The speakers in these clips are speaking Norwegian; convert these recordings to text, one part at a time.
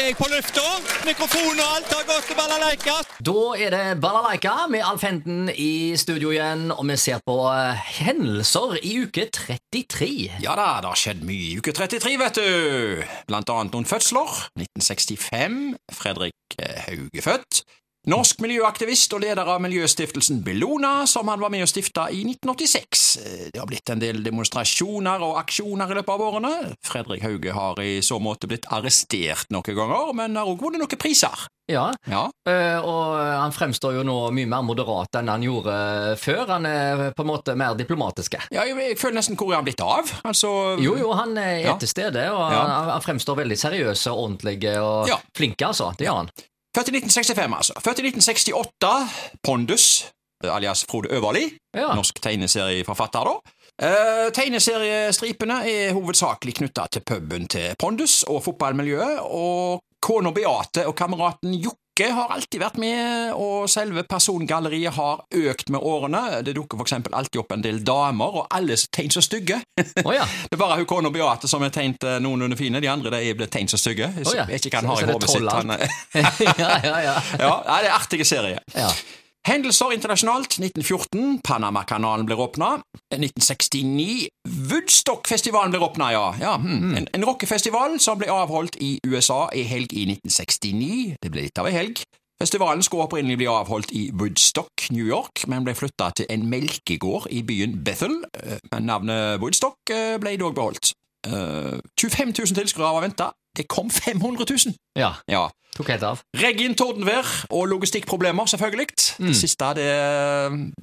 er jeg på lufta. Mikrofon og alt har gått til balalaika. Da er det Balalaika med Alf Henden i studio igjen, og vi ser på eh, hendelser i uke 33. Ja da, det har skjedd mye i uke 33, vet du. Blant annet noen fødsler. 1965. Fredrik eh, Hauge født. Norsk miljøaktivist og leder av miljøstiftelsen Bellona, som han var med å stifte i 1986. Eh, Det har blitt en del demonstrasjoner og aksjoner i løpet av årene. Fredrik Hauge har i så måte blitt arrestert noen ganger, men har også vunnet noen priser. Ja, Ja, eh, og han fremstår jo nå mye mer moderat enn han gjorde før. Han er på en måte mer diplomatiske. ja jeg, føler nesten hvor er han blitt av? Altså Jo, jo, han er Ja. til stede, og han, han fremstår veldig seriøs og ordentlig og flink, altså. Det gjør han. Født i 1965, altså. Født i 1968. Pondus, alias Frode Øverli. Ja. Norsk tegneserieforfatter, da. Uh, tegneseriestripene er hovedsakelig knytta til puben til Pondus og fotballmiljøet, og kona Beate og kameraten Jokke har alltid vært med, og selve persongalleriet har økt med årene. Det dukker eksempel alltid opp en del damer, og alle er tegn så stygge. Oh, ja. Det er bare hun kona Beate som er tegnet eh, noenlunde fine, de andre de blitt tegnet så stygge. Oh, ja. vet ikke hva han har i det hodet sitt. Han, er- ja, ja, ja. ja, det er artige serie. ja. Hendelser internasjonalt 1914. Panamakanalen blir åpna. 1969. Woodstock-festivalen blir åpna, ja. ja hmm. En, en rockefestival som ble avholdt i USA i helg i 1969. Det ble litt av ei helg. Festivalen skulle opprinnelig bli avholdt i Woodstock, New York, men ble flytta til en melkegård i byen Bethel. Eh, Men navnet Woodstock eh, ble dog beholdt. Eh, 25 000 tilskuere var venta. Det kom 500 000! ja. Ja. Tok helt av. Regn, tordenvær og logistikkproblemer, selvfølgelig. Det siste, det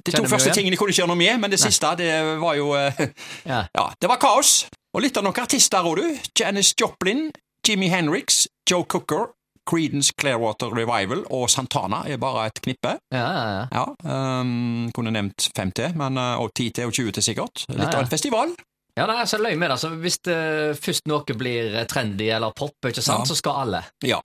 De to første igjen. tingene kunne ikke gjøre noe med, men det siste, det var jo eh, Ja. Ja, det var kaos. Og litt av noen artister òg, du. Janis Joplin, Jimmy Henriks, Joe Cooker, Creedence Clearwater Revival og Santana er bare et knippe. Ja, ja, ja. Ja, um, kunne nevnt fem til, men, eh, og ti til og 20 til sikkert. Litt av en festival. Ja, det er så løy med det. Altså, hvis det først noe blir trendy eller pop, ikke sant, så skal alle. Ja.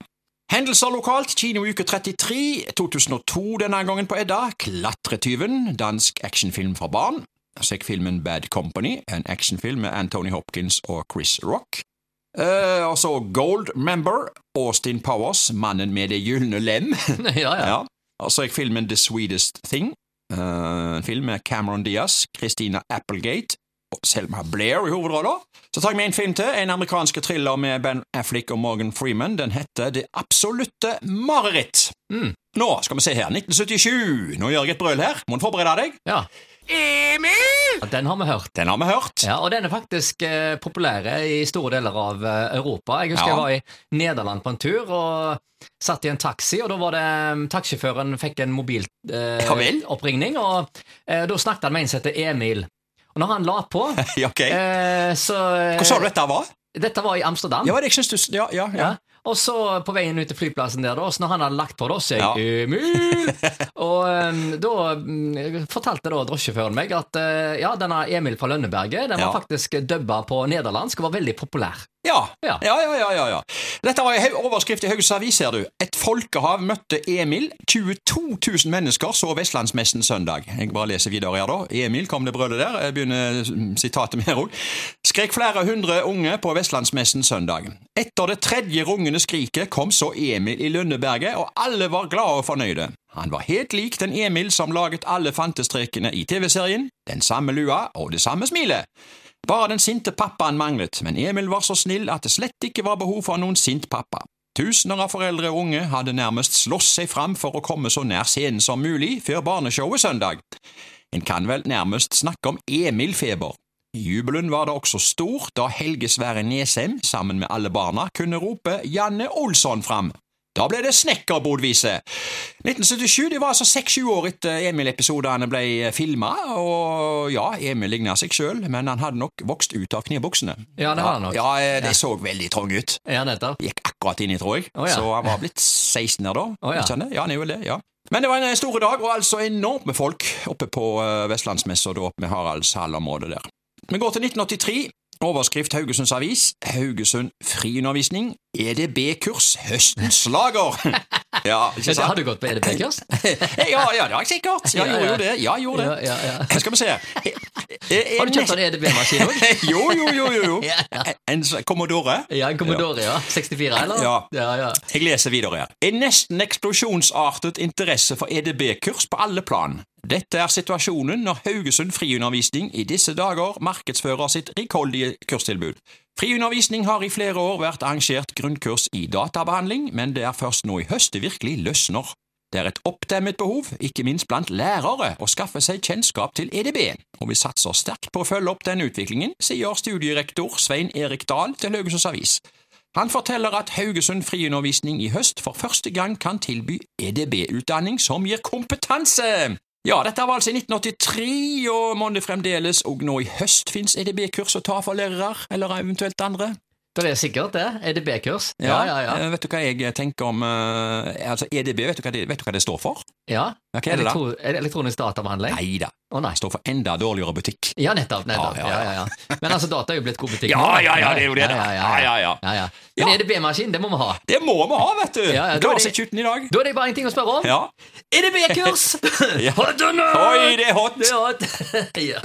Hendelser lokalt, kinouke 33, 2002 denne gangen på Edda, Klatretyven, dansk actionfilm for barn. Så gikk filmen Bad Company, en actionfilm med Anthony Hopkins og Chris Rock. Eh, og så Gold Member, Austin Powers, mannen med det gylne lem. ja, ja. ja. Og så gikk filmen The Sweetest Thing, eh, en film med Cameron Diaz, Christina Applegate og har Blair i hovedroller. Så tar jeg med en film til, en amerikansk thriller med Ben Affleck og Morgan Freeman. Den heter Det absolutte mareritt. Mm. Nå skal vi se her, 1977. Nå gjør jeg et brøl her. Må du forberede deg? ja. Emil! Den har vi hørt. Den har vi hørt. Ja, og den er faktisk eh, populær i store deler av eh, Europa. Jeg husker Ja. jeg var i Nederland på en tur og satt i en taxi, og da var det mm, taxisjåføren fikk en mobiloppringning, eh, oppringning, og eh, da snakket han med en som heter Emil. Og når han la på, Ja, ok. eh, så eh, Hvor sa du dette var? Dette var i Amsterdam. Ja, det du Ja, ja. ja. Og så på veien ut til flyplassen der, da, så når han hadde lagt på, da, så Ja. jeg Emil! og um, da um, fortalte da drosjeføren meg at uh, ja, denne Emil fra Lønneberget, den var faktisk dubba på nederlandsk og var veldig populær. Ja. Ja. Ja, ja, ja, ja. Dette var en overskrift i Haugesunds Avis, ser du. Et folkehav møtte Emil. 22 000 mennesker så Vestlandsmessen søndag. Jeg bare leser videre her, da. Emil, kom det brølet der? Jeg begynner sitatet med her òg. Skrek flere hundre unge på Vestlandsmessen søndag. Etter det tredje rungende skriket kom så Emil i Lønneberget, og alle var glade og fornøyde. Han var helt lik den Emil som laget alle fantestrekene i TV-serien, den samme lua og det samme smilet. Bare den sinte pappaen manglet, men Emil var så snill at det slett ikke var behov for noen sint pappa. Tusener av foreldre og unge hadde nærmest slåss seg fram for å komme så nær scenen som mulig før barneshowet søndag. En kan vel nærmest snakke om Emil-feber. Jubelen var da også stor da Helge Sverre Nesheim, sammen med alle barna, kunne rope Janne Olsson fram. Da ble det snekkerbodvise. 1977 det var altså seks-sju år etter Emil-episodene ble filma, og ja, Emil ligna seg sjøl, men han hadde nok vokst ut av knebuksene. Ja, det var han nok. Ja, ja, det så veldig trang ut. Ja, nettopp. Gikk akkurat inni, tror jeg. Oh, ja. Så han var blitt 16 der da. Å, ja. Ja, han er jo det, ja. Men det var en stor dag, og altså enormt med folk oppe på uh, Vestlandsmessa da oppe med Haraldshall-området der. Vi går til 1983. Overskrift Haugesunds Avis. Haugesund friundervisning. EDB-kurs høstens slager. Ja, ikke Har du gått på EDB-kurs? Ja, ja, det har jeg sikkert. Ja, Ja, gjorde jo det. Ja, gjorde det. Ja, ja, ja. Skal vi se. Har du kjøpt en EDB-maskin òg? Jo, jo, jo, jo. En Commodore. Ja, en Commodore, ja. 64, eller? Ja. ja, ja. Jeg leser videre her. En nesten eksplosjonsartet interesse for EDB-kurs på alle plan. Dette er situasjonen når Haugesund Friundervisning i disse dager markedsfører sitt rikholdige kurstilbud. Friundervisning har i flere år vært arrangert grunnkurs i databehandling, men det er først nå i høst det virkelig løsner. Det er et oppdemmet behov, ikke minst blant lærere, å skaffe seg kjennskap til EDB, og vi satser sterkt på å følge opp denne utviklingen, sier studierektor Svein Erik Dahl til Haugesunds Avis. Han forteller at Haugesund Friundervisning i høst for første gang kan tilby EDB-utdanning som gir kompetanse. Ja, dette var altså i 1983, og må det fremdeles og nå i høst finnes EDB-kurs å ta for lærere, eller eventuelt andre? Det er sikkert det. EDB-kurs. Ja, ja, ja. eh, Vet du hva jeg tenker om eh, altså EDB, vet du hva det, vet du hva det står for? ja. Hva er det da? Elektronisk databehandling? Nei da, Å nei. står for enda dårligere butikk. Ja, nettopp. nettopp. Ja, Ja, ja, ja. Men altså, data er jo blitt god butikk. Ja, ja, ja, det er jo det. Ja, ja, Ja. Men EDB-maskin, det må vi ha. Det må vi ha, vet du! Ja, ja, er Klarer seg ikke uten i dag. Da er det bare én ting å spørre om. Ja. EDB-kurs! Har du done? Oi, det er hot! Det er hot. ja.